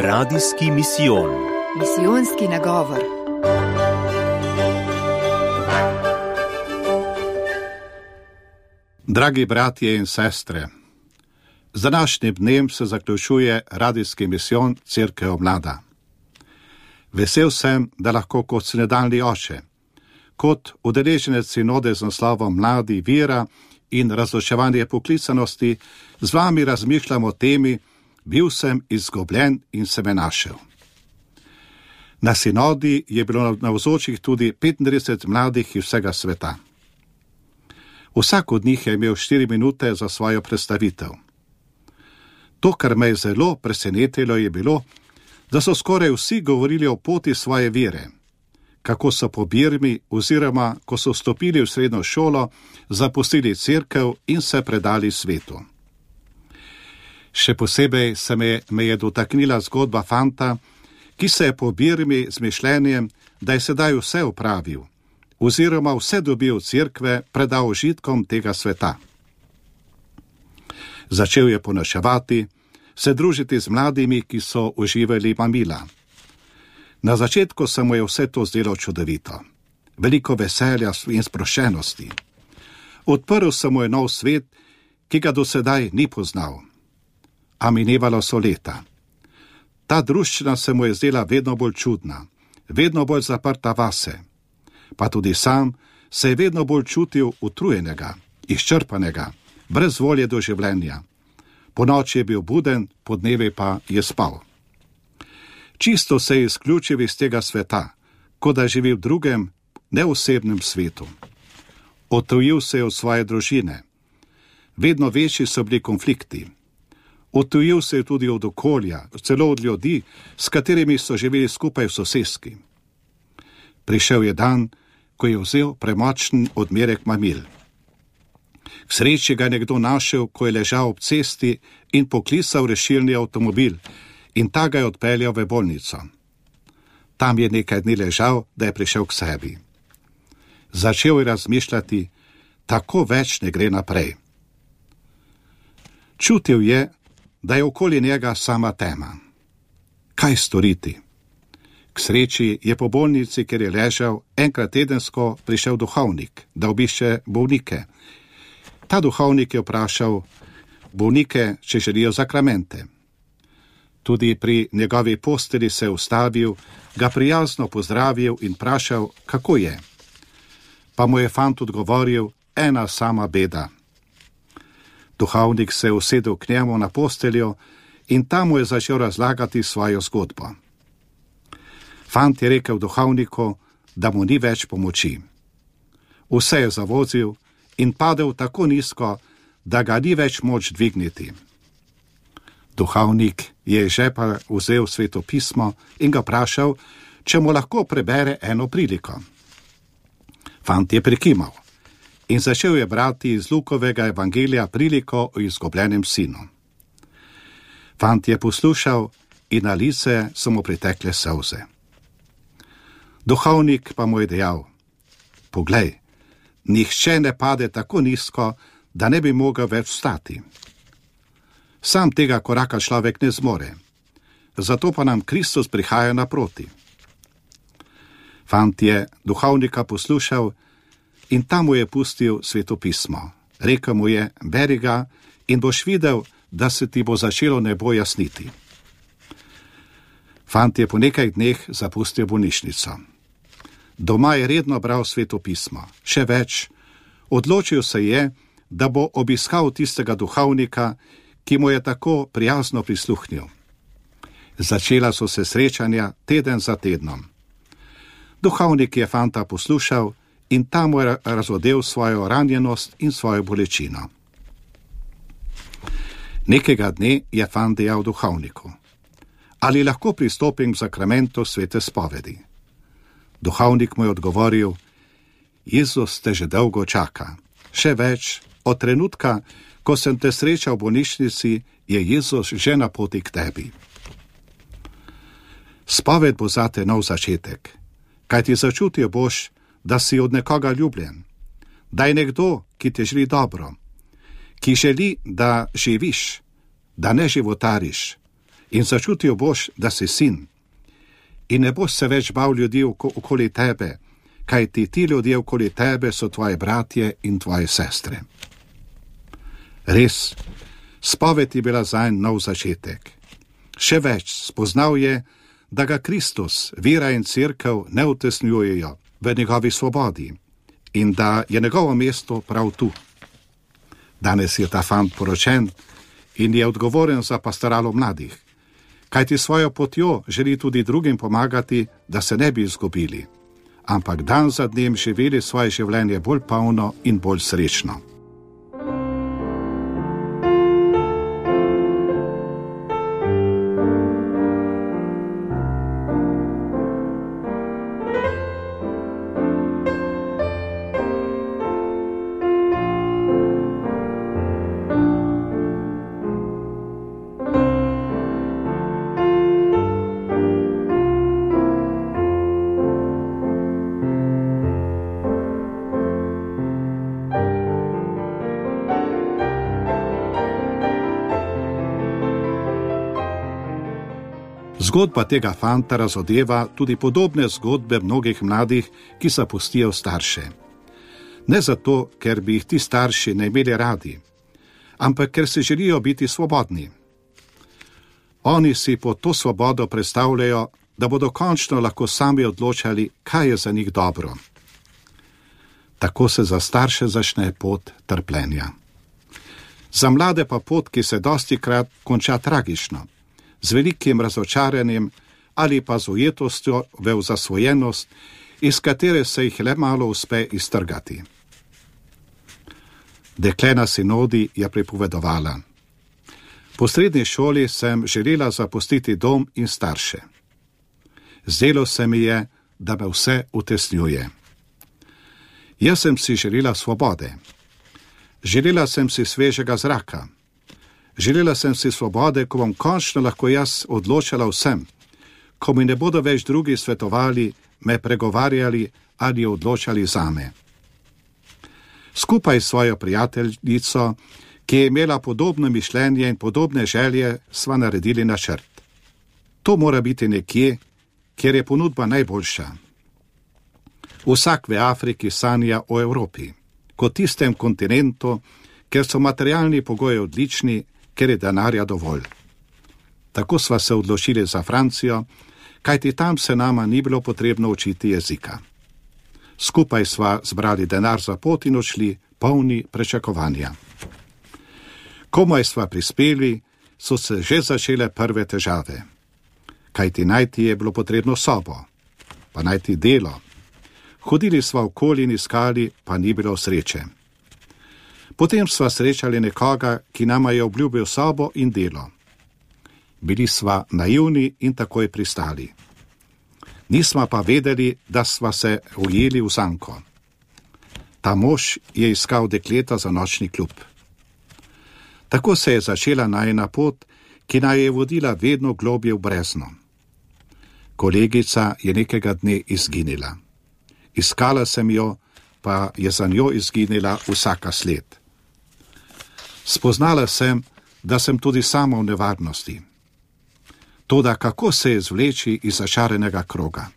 Radijski misijon. Misijonski nagovor. Dragi bratje in sestre, z današnjim dnem se zaključuje radijski misijon Cerkev Mlada. Vesel sem, da lahko kot snedaljni oče, kot udeleženec sinode z naslovom Mladi vira in razločevanje poklicanosti, z vami razmišljam o temi, bil sem izgubljen in se me našel. Na sinodi je bilo na vzočih tudi 35 mladih iz vsega sveta. Vsak od njih je imel 4 minute za svojo predstavitev. To, kar me je zelo presenetilo, je bilo, da so skoraj vsi govorili o poti svoje vere, kako so po Birmi, oziroma ko so vstopili v srednjo šolo, zapustili crkv in se predali svetu. Še posebej se me, me je dotaknila zgodba fanta, ki se je po Birmi z mišljenjem, da je sedaj vse upravil, oziroma vse dobil od crkve, predal užitkom tega sveta. Začel je ponaševati, se družiti z mladimi, ki so uživali mamila. Na začetku se mu je vse to zdelo čudovito, veliko veselja in sproščenosti. Odprl se mu je nov svet, ki ga do sedaj ni poznal. A minevalo so leta. Ta družščina se mu je zdela vedno bolj čudna, vedno bolj zaprta vase. Pa tudi sam se je vedno bolj čutil utrujenega, izčrpanega, brez volje do življenja. Po noči je bil buden, po dnevi pa je spal. Čisto se je izključil iz tega sveta, kot da živi v drugem, neosebnem svetu. Otujil se je od svoje družine. Vedno večji so bili konflikti. Otujil se je tudi od okolja, celo od ljudi, s katerimi so živeli skupaj v soseski. Prišel je dan, ko je vzel premočen odmerek mamil. K sreči ga je nekdo našel, ko je ležal ob cesti in poklisal rešilni avtomobil in ta ga je odpeljal v bolnico. Tam je nekaj dni ležal, da je prišel k sebi. Začel je razmišljati, tako več ne gre naprej. Čutil je, da je okoli njega sama tema. Kaj storiti? K sreči je po bolnici, ker je ležal, enkrat tedensko prišel duhovnik, da obišče bolnike. Ta duhovnik je vprašal bolnike, če želijo zakramente. Tudi pri njegovi posteli se je ustavil, ga prijazno pozdravil in vprašal, kako je. Pa mu je fant odgovoril: ena sama beda. Duhovnik se je usedel k njemu na posteljo in tam mu je začel razlagati svojo zgodbo. Fant je rekel duhovniku, da mu ni več pomoči. Vse je zavozil in padel tako nizko, da ga ni več moč dvigniti. Duhovnik je že pa vzel sveto pismo in ga vprašal, če mu lahko prebere eno priliko. Fant je prikimal in začel je brati iz Lukovega evangelija priliko o izgubljenem sinu. Fant je poslušal in na lice so mu pritekle solze. Duhovnik pa mu je dejal: Poglej, nihče ne pade tako nizko, da ne bi mogel več stati. Sam tega koraka človek ne zmore, zato pa nam Kristus prihaja naproti. Fant je duhovnika poslušal in tam mu je pustil sveto pismo. Rekel mu je: Beri ga in boš videl, da se ti bo začelo nebo jasniti. Fant je po nekaj dneh zapustil bolnišnico. Doma je redno bral sveto pismo, še več, odločil se je, da bo obiskal tistega duhovnika, ki mu je tako prijazno prisluhnil. Začela so se srečanja teden za tednom. Duhovnik je fanta poslušal in tam je razodel svojo ranjenost in svojo bolečino. Nekega dne je fant dejal duhovniku: Ali lahko pristopim k zakramentu svete spovedi? Duhovnik mu je odgovoril: Jezus te že dolgo čaka, še več, od trenutka, ko sem te srečal v bolnišnici, je Jezus že na poti k tebi. Spoved bo zate nov začetek, kaj ti začutil boš, da si od nekoga ljubljen, da je nekdo, ki ti želi dobro, ki želi, da živiš, da ne životariš, In začutil boš, da si sin. In ne boš se več bal ljudi okoli tebe, kaj ti ti ljudje okoli tebe so tvoje bratje in tvoje sestre. Res, spoved je bila za en nov začetek. Še več, spoznal je, da ga Kristus, vera in crkva ne utesnjujejo v njegovi svobodi in da je njegovo mesto prav tu. Danes je ta fant poročen in je odgovoren za pastoralo mladih, kajti svojo potjo želi tudi drugim pomagati, da se ne bi izgubili, ampak dan za dnem živeli svoje življenje bolj polno in bolj srečno. Zgodba tega fanta razodeva tudi podobne zgodbe mnogih mladih, ki zapustijo starše. Ne zato, ker bi jih ti starši ne imeli radi, ampak ker si želijo biti svobodni. Oni si po to svobodo predstavljajo, da bodo končno lahko sami odločali, kaj je za njih dobro. Tako se za starše začne pot trpljenja. Za mlade pa pot, ki se dosti krat konča tragično z velikim razočaranjem ali pa z ujetostjo v zasvojenost, iz katere se jih le malo uspe iztrgati. Dekle na sinodi je pripovedovala: Po srednji šoli sem želela zapustiti dom in starše. Zdelo se mi je, da me vse utesnjuje. Jaz sem si želela svobode. Želela sem si svežega zraka. Želela sem si svobode, ko bom končno lahko jaz odločala vsem, ko mi ne bodo več drugi svetovali, me pregovarjali ali odločali za me. Skupaj s svojo prijateljico, ki je imela podobno mišljenje in podobne želje, sva naredili načrt. To mora biti nekje, kjer je ponudba najboljša. Vsak v Afriki sanja o Evropi, kot tistem kontinentu, ker so materialni pogoji odlični, ker je denarja dovolj. Tako sva se odločili za Francijo, kajti tam se nama ni bilo potrebno učiti jezika. Skupaj sva zbrali denar za pot in odšli, polni prečakovanja. Komaj sva prispeli, so se že začele prve težave. Kajti najti je bilo potrebno sobo, pa najti delo. Hodili sva okoli in iskali, pa ni bilo sreče. Potem sva srečali nekoga, ki nama je obljubil sobo in delo. Bili sva naivni in takoj pristali. Nismo pa vedeli, da sva se ujeli v zanko. Ta mož je iskal dekleta za nočni klub. Tako se je začela najna pot, ki naj je vodila vedno globje v brezno. Kolegica je nekega dne izginila. Iskala sem jo, pa je za njo izginila vsaka sled. Spoznala sem, da sem tudi sama v nevarnosti. Toda kako se je zvleči iz začarenega kroga?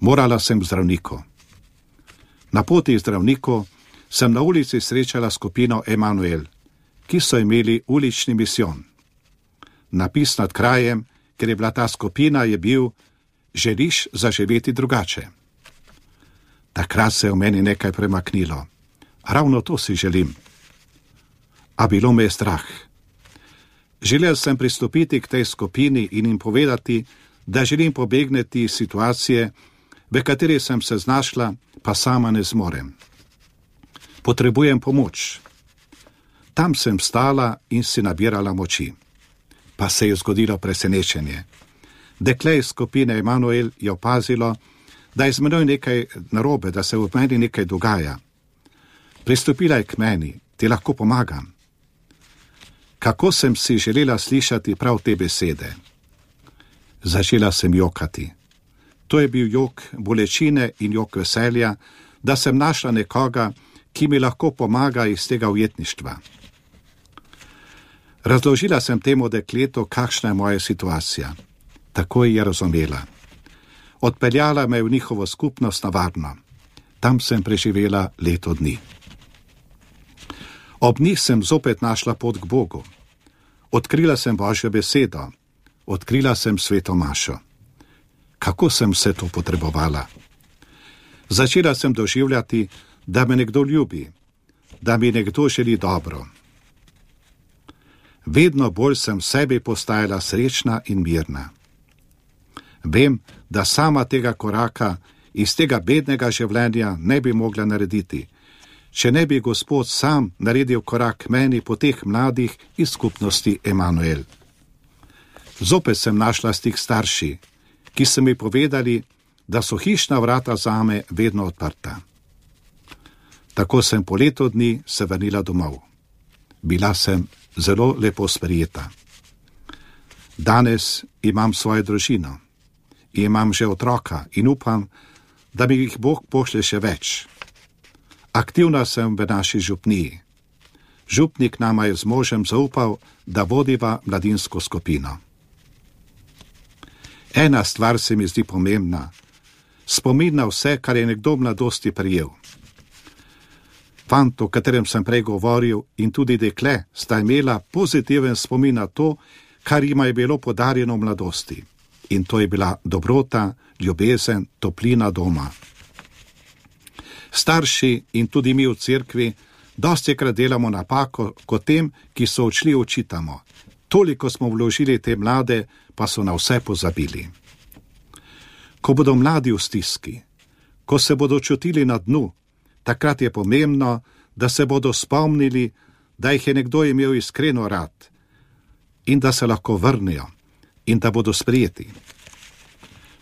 Morala sem zdravniku. Na poti zdravniku sem na ulici srečala skupino Emanuel, ki so imeli ulični misijon. Napis nad krajem, ker je bila ta skupina, je bil: Želiš zaživeti drugače? Takrat se je v meni nekaj premaknilo. Ravno to si želim a bilo me je strah. Želel sem pristopiti k tej skupini in jim povedati, da želim pobegniti iz situacije, v kateri sem se znašla, pa sama ne zmorem. Potrebujem pomoč. Tam sem stala in si nabirala moči. Pa se je zgodilo presenečenje. Dekle iz skupine Emanuel je opazilo, da je z menoj nekaj narobe, da se v meni nekaj dogaja. Pristopila je k meni, ti lahko pomagam kako sem si želela slišati prav te besede. Začela sem jokati. To je bil jok bolečine in jok veselja, da sem našla nekoga, ki mi lahko pomaga iz tega ujetništva. Razložila sem temu dekletu, kakšna je moja situacija. Takoj je razumela. Odpeljala me v njihovo skupnost na varno. Tam sem preživela leto dni. Ob njih sem zopet našla pot k Bogu. Odkrila sem Božjo besedo, odkrila sem sveto mašo. Kako sem vse to potrebovala? Začela sem doživljati, da me nekdo ljubi, da mi nekdo želi dobro. Vedno bolj sem sebi postajala srečna in mirna. Vem, da sama tega koraka iz tega bednega življenja ne bi mogla narediti, če ne bi Gospod sam naredil korak meni po teh mladih iz skupnosti Emanuel. Zopet sem našla stik starši, ki so mi povedali, da so hišna vrata zame vedno odprta. Tako sem po letu dni se vrnila domov. Bila sem zelo lepo sprijeta. Danes imam svojo družino, imam že otroka in upam, da mi jih Bog pošlje še več. Aktivna sem v naši župniji. Župnik nama je z možem zaupal, da vodiva mladinsko skupino. Ena stvar se mi zdi pomembna: spomin na vse, kar je nekdo v mladosti prijel. Fant, o katerem sem prej govoril, in tudi dekle sta imela pozitiven spomin na to, kar jima je bilo podarjeno v mladosti. In to je bila dobrota, ljubezen, toplina doma. Starši in tudi mi v cerkvi dosti krat delamo napako kot tem, ki so odšli učitamo. Toliko smo vložili te mlade, pa so na vse pozabili. Ko bodo mladi v stiski, ko se bodo čutili na dnu, takrat je pomembno, da se bodo spomnili, da jih je nekdo imel iskreno rad in da se lahko vrnejo in da bodo sprijeti.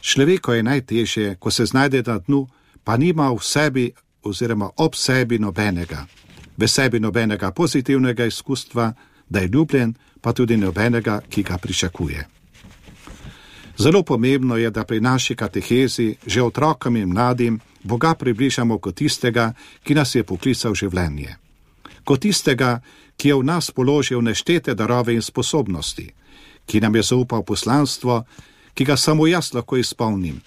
Človeku je najtežje, ko se znajde na dnu, pa nima v sebi oziroma ob sebi nobenega, v sebi nobenega pozitivnega izkustva, da je ljubljen, pa tudi nobenega, ki ga pričakuje. Zelo pomembno je, da pri naši katehezi že otrokom in mladim Boga približamo kot tistega, ki nas je poklical življenje, kot tistega, ki je v nas položil neštete darove in sposobnosti, ki nam je zaupal poslanstvo, ki ga samo jaz lahko izpolnim.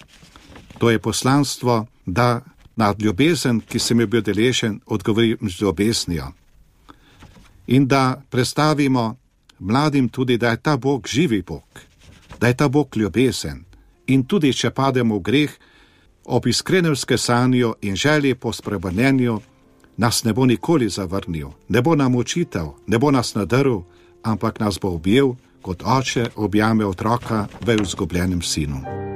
To je poslanstvo, da nad ljubezen, ki sem jo bil deležen, odgovorim z ljubeznijo. In da predstavimo mladim tudi, da je ta Bog živi Bog, da je ta Bog ljubezen. In tudi, če pademo v greh, ob iskrenem skesanju in želji po spremenjenju, nas ne bo nikoli zavrnil, ne bo nam učitev, ne bo nas nadrl, ampak nas bo objel kot oče objame otroka v izgubljenem sinu.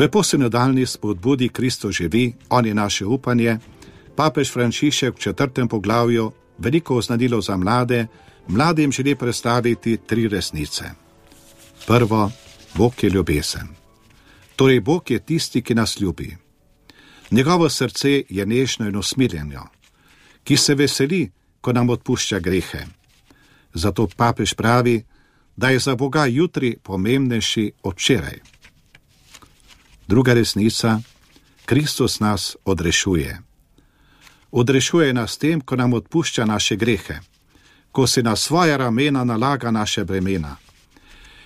V poslednji spodbudi Kristo živi, on je naše upanje, papež Frančišek v četrtem poglavju veliko oznanilo za mlade, mladim želi predstaviti tri resnice. Prvo, Bog je ljubezen. Torej, Bog je tisti, ki nas ljubi. Njegovo srce je nežno in usmiljeno, ki se veseli, ko nam odpušča grehe. Zato papež pravi, da je za Boga jutri pomembnejši od včeraj. Druga resnica: Kristus nas odrešuje. Odrešuje nas tem, ko nam odpušča naše grehe, ko se na svoje ramena nalaga naše bremena.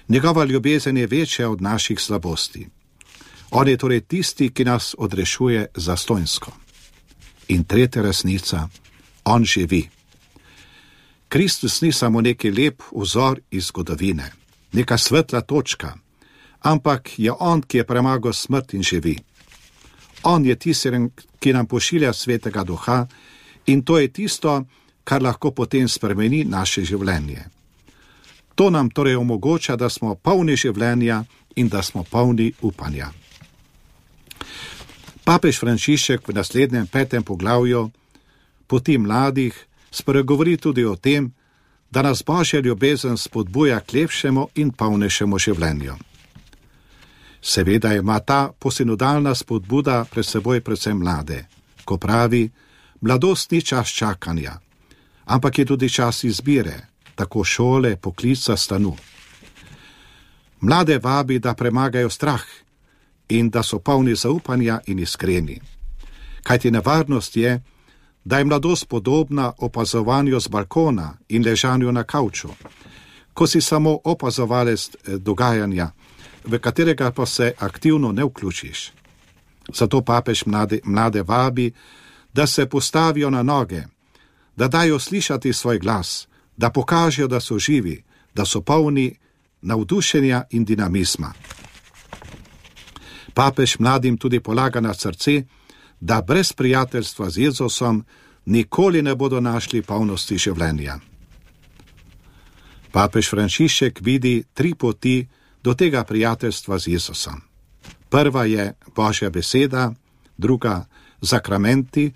Njegova ljubezen je večja od naših slabosti. On je torej tisti, ki nas odrešuje za stojnsko. In tretja resnica: On živi. Kristus ni samo neki lep vzor iz zgodovine, neka svetla točka ampak je On, ki je premagal smrt in živi. On je tisti, ki nam pošilja svetega duha in to je tisto, kar lahko potem spremeni naše življenje. To nam torej omogoča, da smo polni življenja in da smo polni upanja. Papež Frančišek v naslednjem petem poglavju poti mladih, spregovori tudi o tem, da nas božja ljubezen spodbuja k lepšemu in polnejšemu življenju. Seveda ima ta posinodalna spodbuda pred seboj predvsem mlade, ko pravi, mladost ni čas čakanja, ampak je tudi čas izbire, tako šole, poklica, stanu. Mlade vabi, da premagajo strah in da so polni zaupanja in iskreni. Kajti nevarnost je, da je mladost podobna opazovanju z balkona in ležanju na kavču, ko si samo opazovalec eh, dogajanja, v katerega pa se aktivno ne vključiš. Zato papež mlade, mlade vabi, da se postavijo na noge, da dajo slišati svoj glas, da pokažejo, da so živi, da so polni navdušenja in dinamizma. Papež mladim tudi polaga na srce, da brez prijateljstva z Jezusom nikoli ne bodo našli polnosti življenja. Papež Frančišek vidi tri poti do tega prijateljstva z Jezusom. Prva je Božja beseda, druga sakramenti,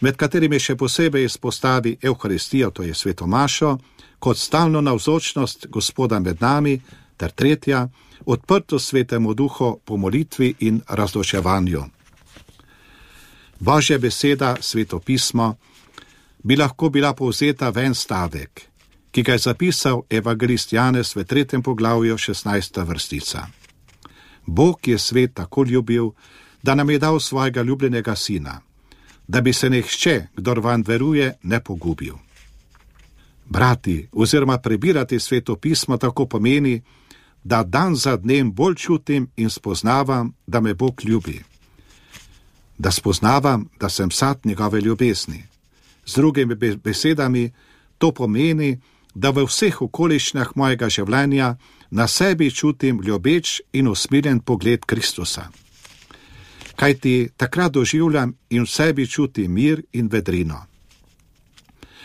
med katerimi še posebej izpostavi Euharistijo, to je svetomašo, kot stalno navzočnost Gospoda med nami, ter tretja, odprto svetemu duhu po molitvi in razločevanju. Božja beseda, svetopismo, bi lahko bila povzeta v en stavek, ki ga je zapisal evangelist Janez v tretjem poglavju 16. vrstica. Bog je svet tako ljubil, da nam je dal svojega ljubljenega sina da bi se nihče, kdor van veruje, ne pogubil. Brati oziroma prebirati sveto pismo tako pomeni, da dan za dnem bolj čutim in spoznavam, da me Bog ljubi. Da spoznavam, da sem sad njegove ljubezni. Z drugimi besedami, to pomeni, da v vseh okoliščinah mojega življenja na sebi čutim ljubeč in usmirjen pogled Kristusa kajti takrat doživljam in v sebi čuti mir in vedrino.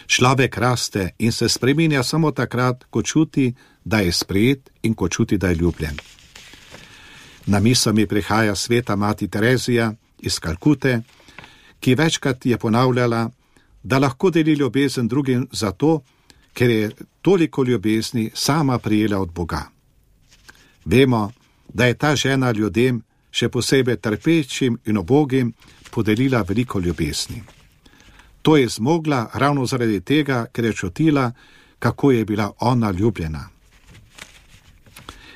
Človek raste in se spremenja samo takrat, ko čuti, da je sprejet in ko čuti, da je ljubljen. Na misel mi prihaja sveta mati Terezija iz Kalkute, ki večkrat je ponavljala, da lahko deli ljubezen drugim zato, ker je toliko ljubezni sama prijela od Boga. Vemo, da je ta žena ljudem še posebej trpečim in obogim, podelila veliko ljubezni. To je zmogla ravno zaradi tega, ker je čutila, kako je bila ona ljubljena.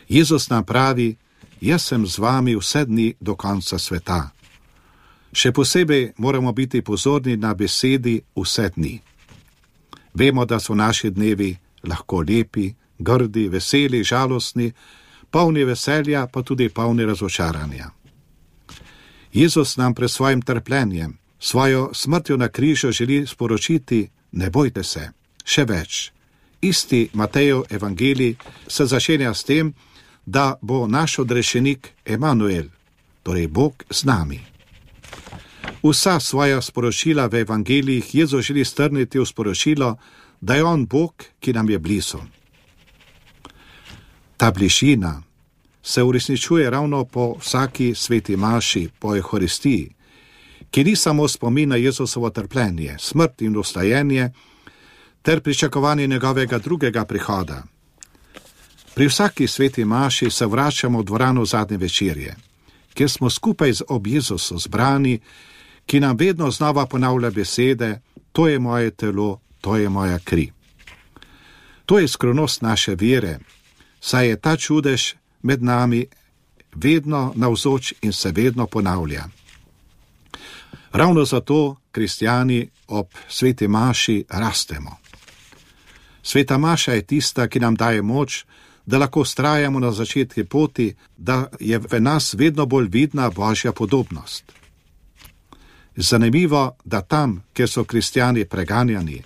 Jezus nam pravi: Jaz sem z vami vse dni do konca sveta. Še posebej moramo biti pozorni na besedi vse dni. Vemo, da so naši dnevi lahko lepi, grdi, veseli, žalostni, polni veselja, pa tudi polni razočaranja. Jezus nam pred svojim trpljenjem, svojo smrtjo na križu želi sporočiti: Ne bojte se, še več. Isti Matejo evangelij se začenja s tem, da bo naš odrešenik Emanuel, torej Bog z nami. Vsa svoja sporočila v evangelijih Jezus želi strniti v sporočilo, da je On Bog, ki nam je blizu. Ta bližina, se uresničuje ravno po vsaki sveti maši, po Euharistiji, ki ni samo spomin na Jezusovo trpljenje, smrt in ustajenje, ter pričakovanje njegovega drugega prihoda. Pri vsaki sveti maši se vračamo v dvorano zadnje večerje, kjer smo skupaj z ob Jezusom zbrani, ki nam vedno znova ponavlja besede: To je moje telo, to je moja kri. To je skrivnost naše vere, saj je ta čudež med nami vedno navzoč in se vedno ponavlja. Ravno zato, kristijani, ob sveti Maši rastemo. Sveta Maša je tista, ki nam daje moč, da lahko strajamo na začetku poti, da je v nas vedno bolj vidna božja podobnost. Zanimivo, da tam, kjer so kristijani preganjani,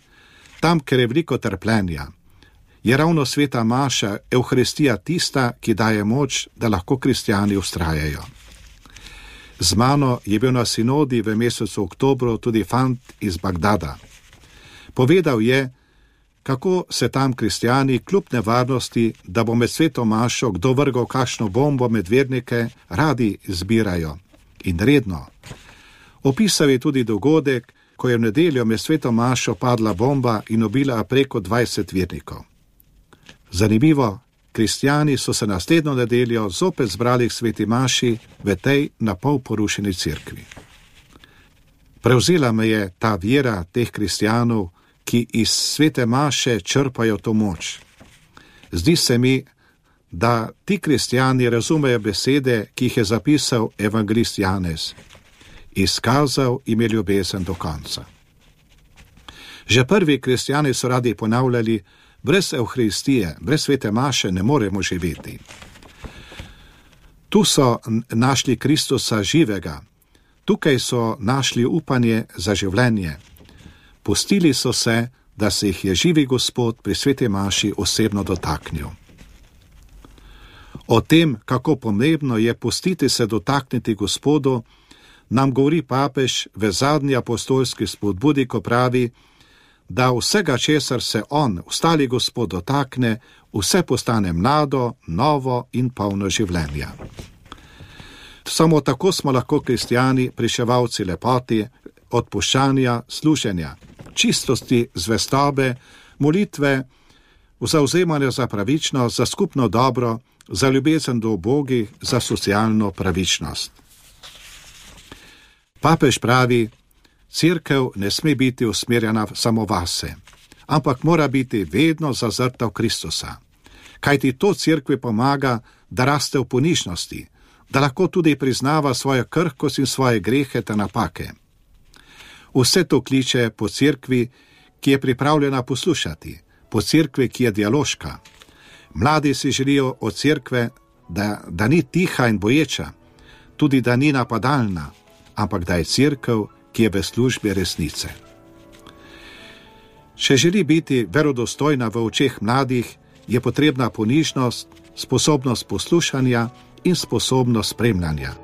tam, kjer je veliko trpljenja, je ravno sveta Maša, Euharistija tista, ki daje moč, da lahko kristijani ustrajajo. Z mano je bil na sinodi v mesecu oktobru tudi fant iz Bagdada. Povedal je, kako se tam kristijani kljub nevarnosti, da bo med sveto Mašo kdo vrgal kakšno bombo med vernike, radi zbirajo in redno. Opisal je tudi dogodek, ko je v nedeljo med sveto mašo padla bomba in ubila preko 20 vernikov. Zanimivo, kristijani so se naslednjo nedeljo zopet zbrali k sveti maši v tej na pol porušeni cerkvi. Prevzela me je ta vera teh kristijanov, ki iz svete maše črpajo to moč. Zdi se mi, da ti kristijani razumejo besede, ki jih je zapisal evangelist Janez: Izkazal jim je ljubezen do konca. Že prvi kristijani so radi ponavljali, brez Evharistije, brez svete maše ne moremo živeti. Tu so našli Kristusa živega, tukaj so našli upanje za življenje. Pustili so se, da se jih je živi Gospod pri svete maši osebno dotaknil. O tem, kako pomembno je pustiti se dotakniti Gospodu, nam govori papež v zadnji apostolski spodbudi, ko pravi, da vsega, česar se on, ostali Gospod, dotakne, vse postane mlado, novo in polno življenja. Samo tako smo lahko kristijani, priševalci lepoti, odpuščanja, služenja, čistosti, zvestobe, molitve, zauzemanja za pravičnost, za skupno dobro, za ljubezen do obogih, za socialno pravičnost. Papež pravi, crkev ne sme biti usmerjena samo vase, ampak mora biti vedno zazrta v Kristusa. Kaj ti to crkvi pomaga, da raste v ponižnosti, da lahko tudi priznava svojo krhkost in svoje grehe te napake. Vse to kliče po crkvi, ki je pripravljena poslušati, po crkvi, ki je dialoška. Mladi si želijo od crkve, da, da ni tiha in boječa, tudi da ni napadalna, ampak da je crkv, ki je v službi resnice. Če želi biti verodostojna v očeh mladih, je potrebna ponižnost, sposobnost poslušanja in sposobnost spremljanja.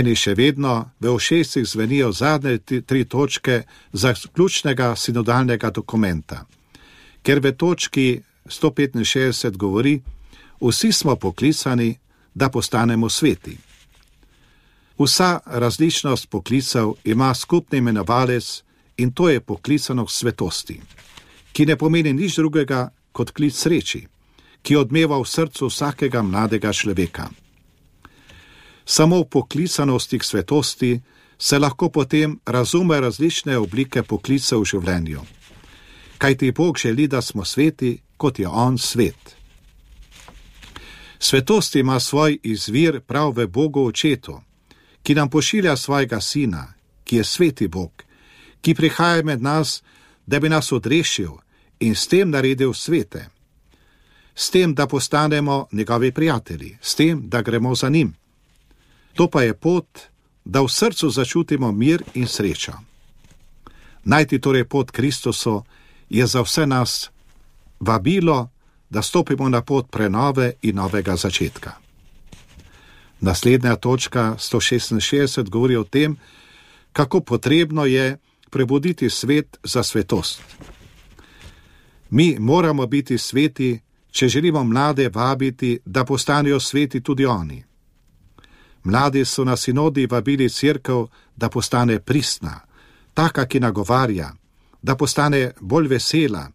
Meni še vedno v ošestih zvenijo zadnje tri točke zaključnega sinodalnega dokumenta, ker v točki 165 govori: Vsi smo poklicani, da postanemo sveti. Vsa različnost poklicev ima skupni imenovalec in to je poklicanost svetosti, ki ne pomeni nič drugega kot klic sreči, ki odmeva v srcu vsakega mladega človeka samo v poklicanosti k svetosti se lahko potem razume različne oblike poklica v življenju. Kaj ti Bog želi, da smo sveti, kot je On svet. Svetost ima svoj izvir prav v Bogu očetu, ki nam pošilja svojega sina, ki je sveti Bog, ki prihaja med nas, da bi nas odrešil in s tem naredil svete. S tem, da postanemo njegovi prijatelji, s tem, da gremo za njim. To pa je pot, da v srcu začutimo mir in srečo. Najti torej pot Kristusu je za vse nas vabilo, da stopimo na pot prenove in novega začetka. Naslednja točka 166 govori o tem, kako potrebno je prebuditi svet za svetost. Mi moramo biti sveti, če želimo mlade vabiti, da postanejo sveti tudi oni. Mladi so na sinodi vabili crkv, da postane pristna, taka, ki nagovarja, da postane bolj vesela,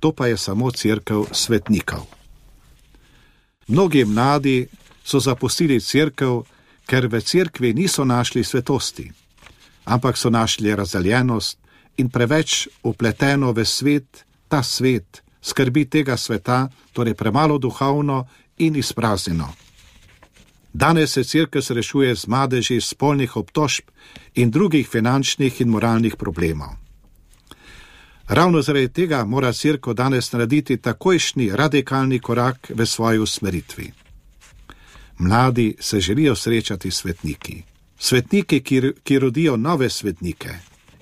to pa je samo crkv svetnikov. Mnogi mladi so zapustili crkv, ker v cerkvi niso našli svetosti, ampak so našli razdeljenost in preveč upleteno v svet, ta svet, skrbi tega sveta, torej premalo duhovno in izpraznjeno. Danes se crkva srečuje z madeži spolnih obtožb in drugih finančnih in moralnih problemov. Ravno zaradi tega mora crkva danes narediti takojšnji radikalni korak v svoji usmeritvi. Mladi se želijo srečati s svetniki, svetniki, ki, ki rodijo nove svetnike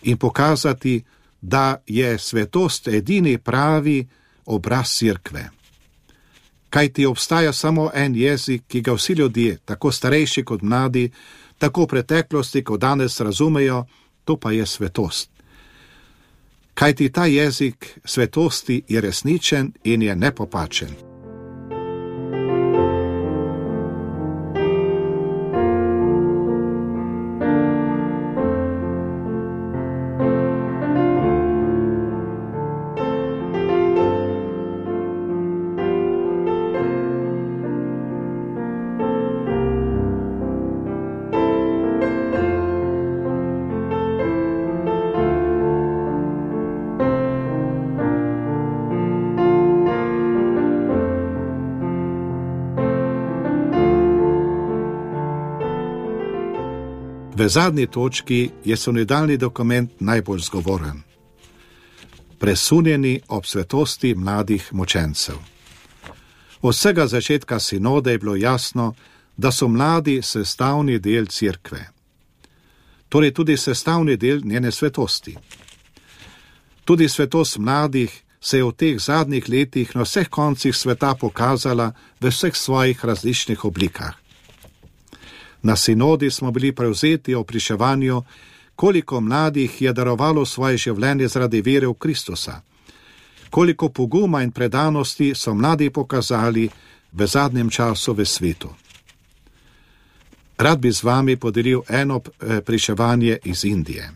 in pokazati, da je svetost edini pravi obraz crkve. Kaj ti obstaja samo en jezik, ki ga vsi ljudje, tako starejši kot mladi, tako v preteklosti kot danes razumejo, to pa je svetost. Kaj ti ta jezik svetosti je resničen in je nepopačen. V zadnji točki je sonidalni dokument najbolj zgovoren. Presunjeni ob svetosti mladih močencev. Od vsega začetka sinode je bilo jasno, da so mladi sestavni del cerkve, torej tudi sestavni del njene svetosti. Tudi svetost mladih se je v teh zadnjih letih na vseh koncih sveta pokazala v vseh svojih različnih oblikah. Na sinodi smo bili prevzeti o priševanju, koliko mladih je darovalo svoje življenje zaradi vere v Kristusa, koliko poguma in predanosti so mladi pokazali v zadnjem času v svetu. Rad bi z vami podelil eno eh, priševanje iz Indije.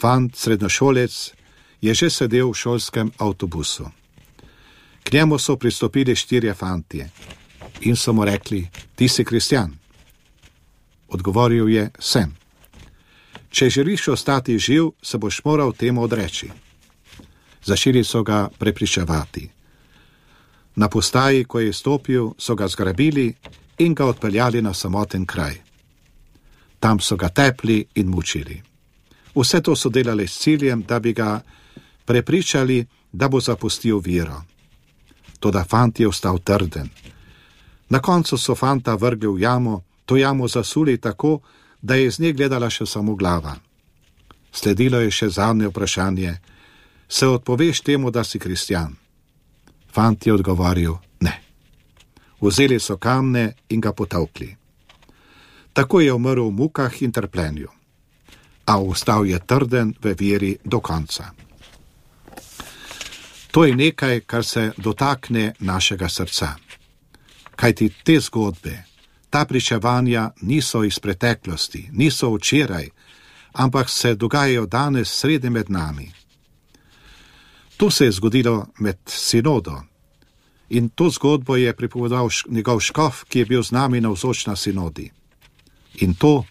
Fant, srednjošolec, je že sedel v šolskem avtobusu. K njemu so pristopili štirje fantje in so mu rekli: Ti si kristjan. Odgovoril je: Sem. Če želiš ostati živ, se boš moral temu odreči. Zašili so ga prepričevati. Na postaji, ko je stopil, so ga zgrabili in ga odpeljali na samoten kraj. Tam so ga tepli in mučili. Vse to so delali s ciljem, da bi ga prepričali, da bo zapustil vero. Toda fant je ostal trden. Na koncu so fanta vrgli v jamo, to jamo zasuli tako, da je iz nje gledala še samo glava. Sledilo je še zadnje vprašanje: Se odpoveš temu, da si kristjan? Fant je odgovoril: Ne. Vzeli so kamne in ga potavkli. Tako je umrl v mukah in trpljenju, a ostal je trden v veri do konca. To je nekaj, kar se dotakne našega srca. Kaj ti te zgodbe, ta pričevanja niso iz preteklosti, niso včeraj, ampak se dogajajo danes sredi med nami. To se je zgodilo med sinodo in to zgodbo je pripovedal njegov škof, ki je bil z nami na vzoč na sinodi. In to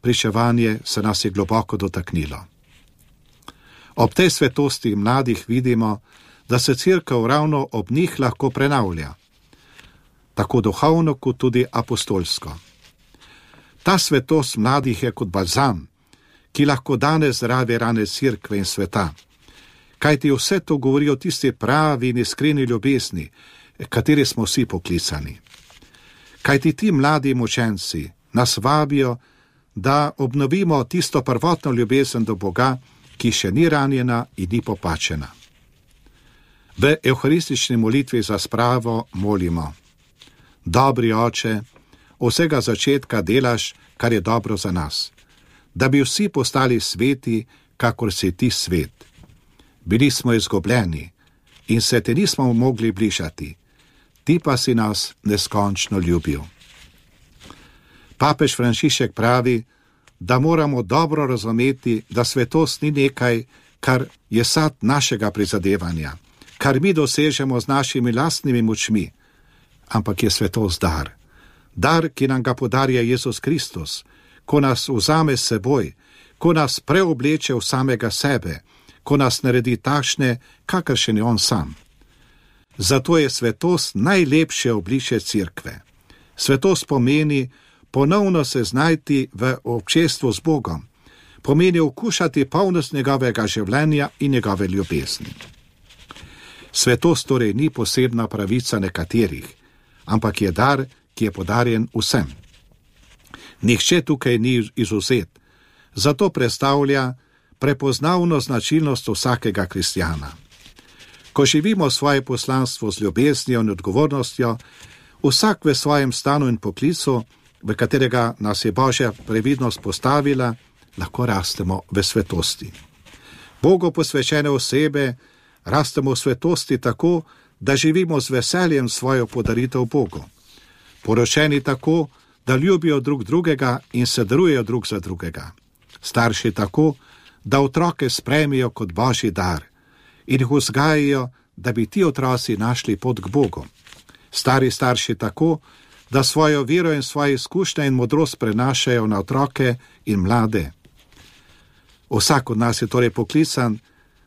pričevanje se nas je globoko dotaknilo. Ob tej svetosti mladih vidimo, da se crkva ravno ob njih lahko prenavlja tako duhovno kot tudi apostolsko. Ta svetost mladih je kot balzam, ki lahko danes zdravi rane crkve in sveta. Kaj ti vse to govori o tisti pravi in iskreni ljubezni, kateri smo vsi poklicani. Kaj ti ti mladi močenci nas vabijo, da obnovimo tisto prvotno ljubezen do Boga, ki še ni ranjena in ni popačena. V evharistični molitvi za spravo molimo dobri oče, vsega začetka delaš, kar je dobro za nas, da bi vsi postali sveti, kakor si ti svet. Bili smo izgubljeni in se te nismo mogli bližati, ti pa si nas neskončno ljubil. Papež Frančišek pravi, da moramo dobro razumeti, da svetost ni nekaj, kar je sad našega prizadevanja, kar mi dosežemo z našimi lastnimi močmi ampak je svetost dar. Dar, ki nam ga podarja Jezus Kristus, ko nas vzame s seboj, ko nas preobleče v samega sebe, ko nas naredi takšne, kakršen je on sam. Zato je svetost najlepše obliče cerkve. Svetost pomeni ponovno se znajti v občestvu z Bogom, pomeni okušati polnost njegovega življenja in njegove ljubezni. Svetost torej ni posebna pravica nekaterih, ampak je dar, ki je podarjen vsem. Nihče tukaj ni izuzet, zato predstavlja prepoznavno značilnost vsakega kristjana. Ko živimo svoje poslanstvo z ljubeznijo in odgovornostjo, vsak v svojem stanu in poklicu, v katerega nas je Božja previdnost postavila, lahko rastemo v svetosti. Bogu posvečene osebe rastemo v svetosti tako, da živimo z veseljem svojo podaritev Bogu. Poročeni tako, da ljubijo drug drugega in se darujejo drug za drugega. Starši tako, da otroke spremijo kot božji dar in jih vzgajajo, da bi ti otroci našli pot k Bogu. Stari starši tako, da svojo vero in svoje izkušnje in modrost prenašajo na otroke in mlade. Vsak od nas je torej poklican,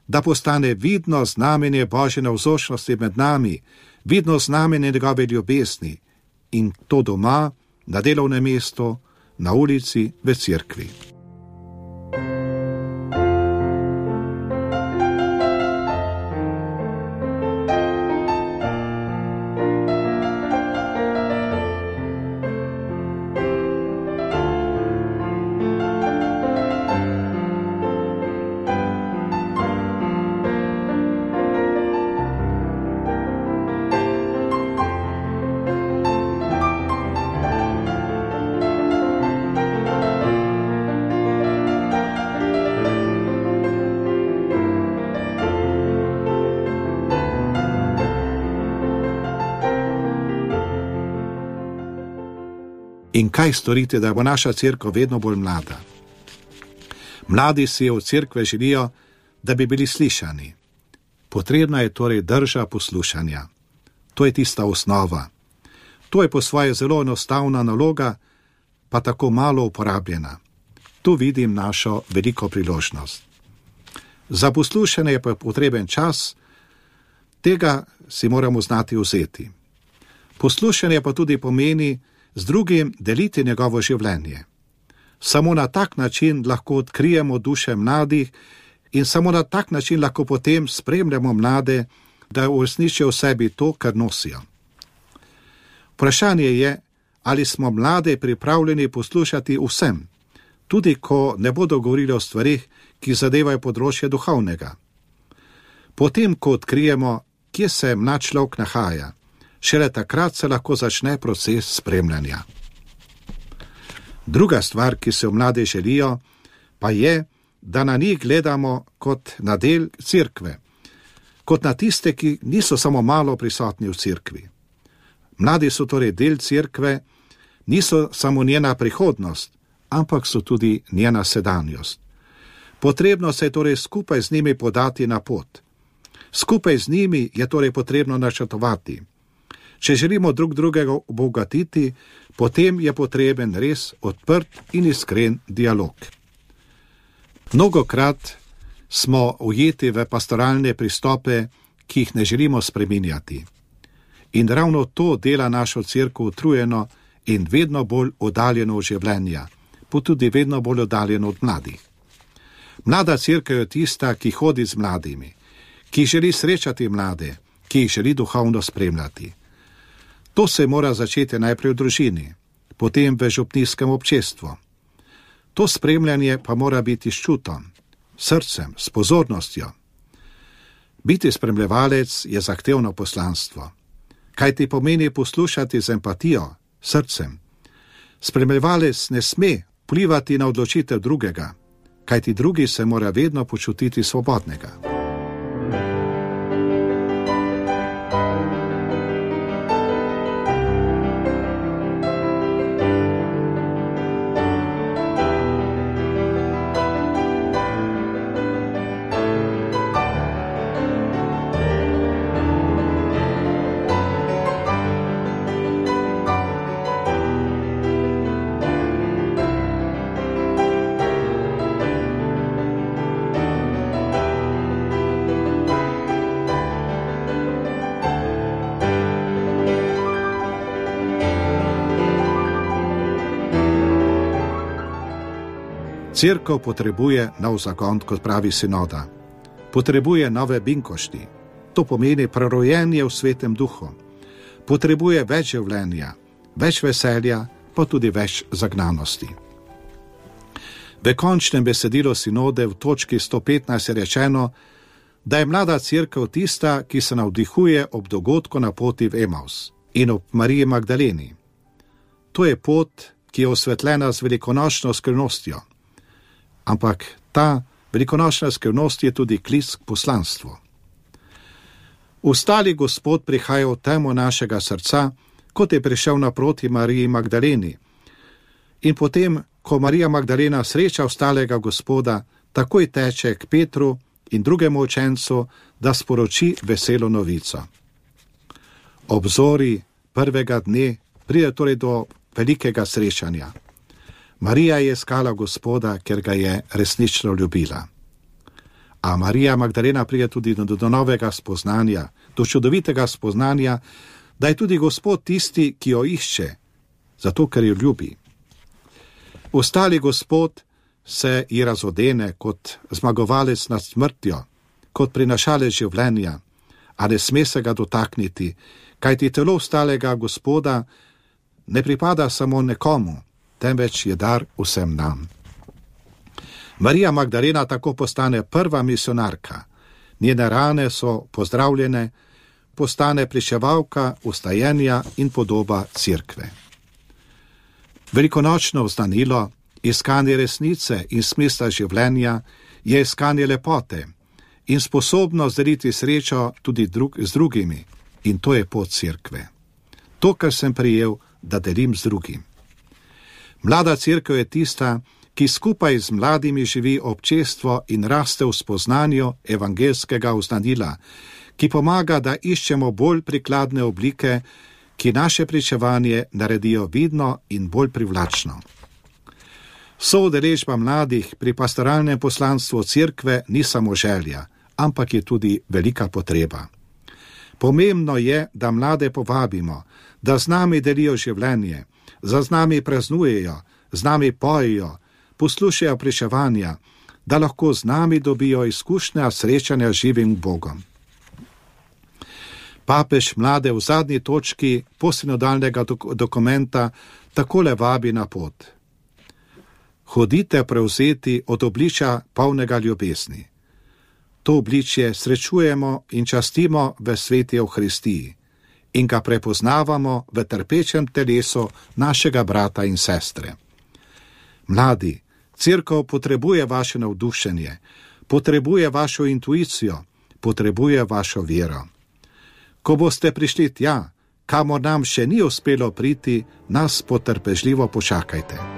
da postane vidno znamenje božje navzočnosti med nami, vidno znamenje njegove ljubezni in to doma, na delovnem mestu, na ulici, v cerkvi. In kaj storiti, da bo naša crkva vedno bolj mlada? Mladi si v crkve želijo, da bi bili slišani. Potrebna je torej drža poslušanja. To je tista osnova. To je po svoje zelo enostavna naloga, pa tako malo uporabljena. Tu vidim našo veliko priložnost. Za poslušanje je pa potreben čas, tega si moramo znati vzeti. Poslušanje pa tudi pomeni, z drugim deliti njegovo življenje. Samo na tak način lahko odkrijemo duše mladih in samo na tak način lahko potem spremljamo mlade, da uresničijo v sebi to, kar nosijo. Vprašanje je, ali smo mlade pripravljeni poslušati vsem, tudi ko ne bodo govorili o stvarih, ki zadevajo področje duhovnega. Potem, ko odkrijemo, kje se mlad človek nahaja, šele takrat se lahko začne proces spremljanja. Druga stvar, ki se v mlade želijo, pa je, da na njih gledamo kot na del cerkve, kot na tiste, ki niso samo malo prisotni v cerkvi. Mladi so torej del cerkve, niso samo njena prihodnost, ampak so tudi njena sedanjost. Potrebno se je torej skupaj z njimi podati na pot. Skupaj z njimi je torej potrebno načrtovati. Če želimo drug drugega obogatiti, potem je potreben res odprt in iskren dialog. Mnogokrat smo ujeti v pastoralne pristope, ki jih ne želimo spreminjati. In ravno to dela našo crkvo utrujeno in vedno bolj oddaljeno od življenja, pa tudi vedno bolj oddaljeno od mladih. Mlada crkva je tista, ki hodi z mladimi, ki želi srečati mlade, ki jih želi duhovno spremljati. To se mora začeti najprej v družini, potem v župnijskem občestvu. To spremljanje pa mora biti s čutom, srcem, s pozornostjo. Biti spremljevalec je zahtevno poslanstvo. Kaj ti pomeni poslušati z empatijo, srcem? Spremljevalec ne sme vplivati na odločitev drugega, kaj ti drugi se mora vedno počutiti svobodnega. Cerkev potrebuje nov zakon, kot pravi sinoda. Potrebuje nove binkošti, to pomeni prerojenje v svetem duhu. Potrebuje več življenja, več veselja, pa tudi več zagnanosti. V končnem besedilu sinode v točki 115 je rečeno, da je mlada crkva tista, ki se navdihuje ob dogodku na poti v Emaus in ob Mariji Magdaleni. To je pot, ki je osvetljena z velikonočno skrivnostjo. Ampak ta velikonočna skrivnost je tudi klic k poslanstvu. Ustali Gospod prihaja v temo našega srca, kot je prišel naproti Mariji Magdaleni. In potem, ko Marija Magdalena sreča ostalega Gospoda, takoj teče k Petru in drugemu učencu, da sporoči veselo novico. Obzori prvega dne pride torej do velikega srečanja. Marija je iskala Gospoda, ker ga je resnično ljubila. A Marija Magdalena pride tudi do, do novega spoznanja, do čudovitega spoznanja, da je tudi Gospod tisti, ki jo išče, zato ker jo ljubi. Ostali Gospod se ji razodene kot zmagovalec nad smrtjo, kot prinašalec življenja, a ne sme se ga dotakniti, kajti telo ostalega Gospoda ne pripada samo nekomu, temveč je dar vsem nam. Marija Magdalena tako postane prva misionarka, njene rane so pozdravljene, postane priševalka ustajenja in podoba cerkve. Velikonočno oznanilo, iskanje resnice in smisla življenja je iskanje lepote in sposobnost deliti srečo tudi drug, z drugimi, in to je pot cerkve. To, kar sem prijel, da delim z drugim. Mlada crkva je tista, ki skupaj z mladimi živi občestvo in raste v spoznanju evangelskega uznanila, ki pomaga, da iščemo bolj prikladne oblike, ki naše pričevanje naredijo vidno in bolj privlačno. Soodeležba mladih pri pastoralnem poslanstvu crkve ni samo želja, ampak je tudi velika potreba. Pomembno je, da mlade povabimo, da z nami delijo življenje, za z nami praznujejo, z nami pojejo, poslušajo priševanja, da lahko z nami dobijo izkušnja srečanja živim Bogom. Papež mlade v zadnji točki posinodalnega dok dokumenta takole vabi na pot. Hodite prevzeti od obličja polnega ljubezni. To obličje srečujemo in častimo v sveti Euharistiji in ga prepoznavamo v trpečem telesu našega brata in sestre. Mladi, crkva potrebuje vaše navdušenje, potrebuje vašo intuicijo, potrebuje vašo vero. Ko boste prišli tja, kamor nam še ni uspelo priti, nas potrpežljivo počakajte.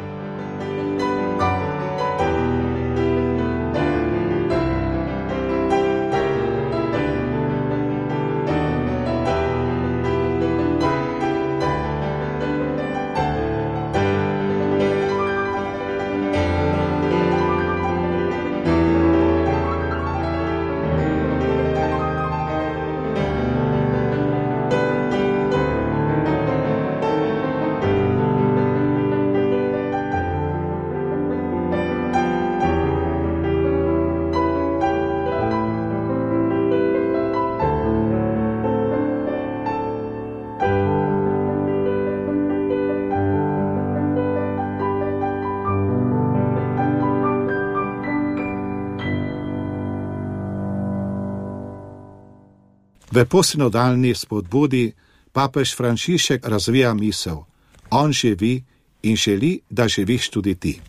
V posinodalni spodbudi papež Frančišek razvija misel: On živi in želi, da živiš tudi ti.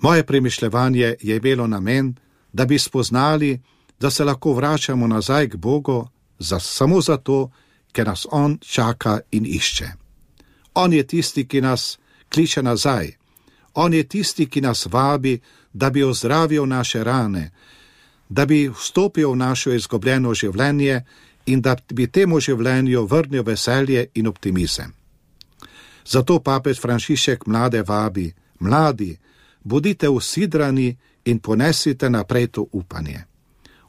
Moje premišljevanje je imelo namen, da bi spoznali, da se lahko vračamo nazaj k Bogu za, samo zato, ker nas On čaka in išče. On je tisti, ki nas kliče nazaj, On je tisti, ki nas vabi, da bi ozdravil naše rane, da bi vstopil v naše izgubljeno življenje in da bi temu življenju vrnil veselje in optimizem. Zato papež Frančišek mlade vabi: Mladi, bodite usidrani in ponesite naprej to upanje.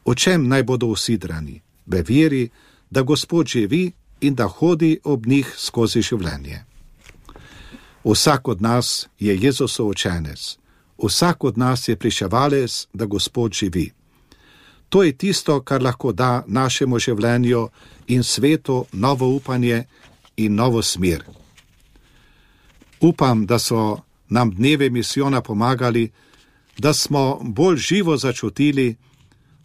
O čem naj bodo usidrani? V veri, da Gospod živi in da hodi ob njih skozi življenje. Vsak od nas je Jezusov učenec, Vsak od nas je priševalec, da Gospod živi. To je tisto, kar lahko da našemu življenju in svetu novo upanje in novo smer. Upam, da so nam dneve misijona pomagali, da smo bolj živo začutili,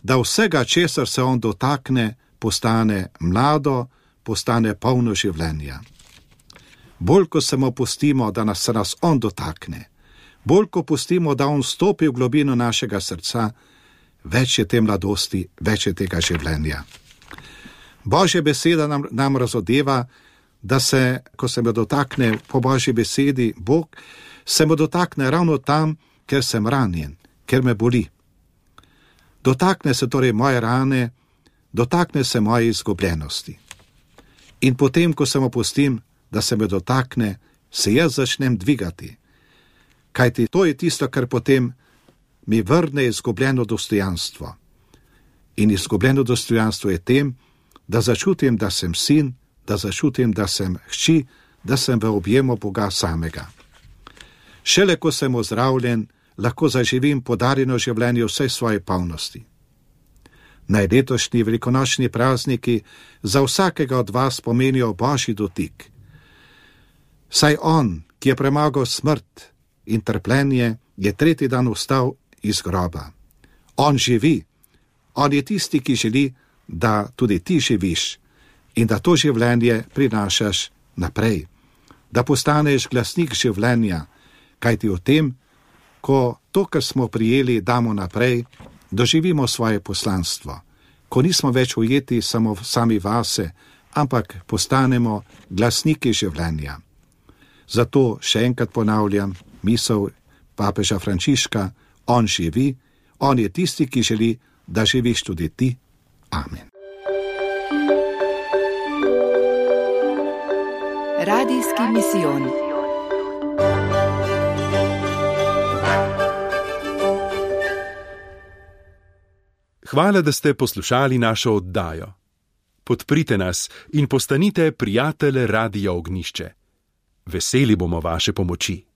da vsega, česar se on dotakne, postane mlado, postane polno življenja. Bolj ko se mu pustimo, da nas nas on dotakne, bolj ko pustimo, da on stopi v globino našega srca, več je te mladosti, več je tega življenja. Božja beseda nam, nam razodeva, da se, ko se me dotakne po božji besedi, Bog se me dotakne ravno tam, ker sem ranjen, ker me boli. Dotakne se torej moje rane, dotakne se moje izgubljenosti. In potem, ko se mu pustim, da se me dotakne, se jaz začnem dvigati. Kajti to je tisto, kar potem mi vrne izgubljeno dostojanstvo. In izgubljeno dostojanstvo je tem, da začutim, da sem sin, da začutim, da sem hči, da sem v objemu Boga samega. Šele ko sem ozdravljen, lahko zaživim podarjeno življenje vse svoje polnosti. Naj letošnji velikonočni prazniki za vsakega od vas pomenijo božji dotik. Saj on, ki je premagal smrt in trpljenje, je tretji dan vstal iz groba. On živi, on je tisti, ki želi, da tudi ti živiš in da to življenje prinašaš naprej, da postaneš glasnik življenja, kajti v tem, ko to, kar smo prijeli, damo naprej, doživimo svoje poslanstvo, ko nismo več ujeti samo sami vase, ampak postanemo glasniki življenja. Zato še enkrat ponavljam misel papeža Frančiška, on živi, on je tisti, ki želi, da živiš tudi ti. Amen. Radijski misijon. Hvala, da ste poslušali našo oddajo. Podprite nas in postanite prijatelj Radio Ognišče. Veseli bomo vaše pomoči.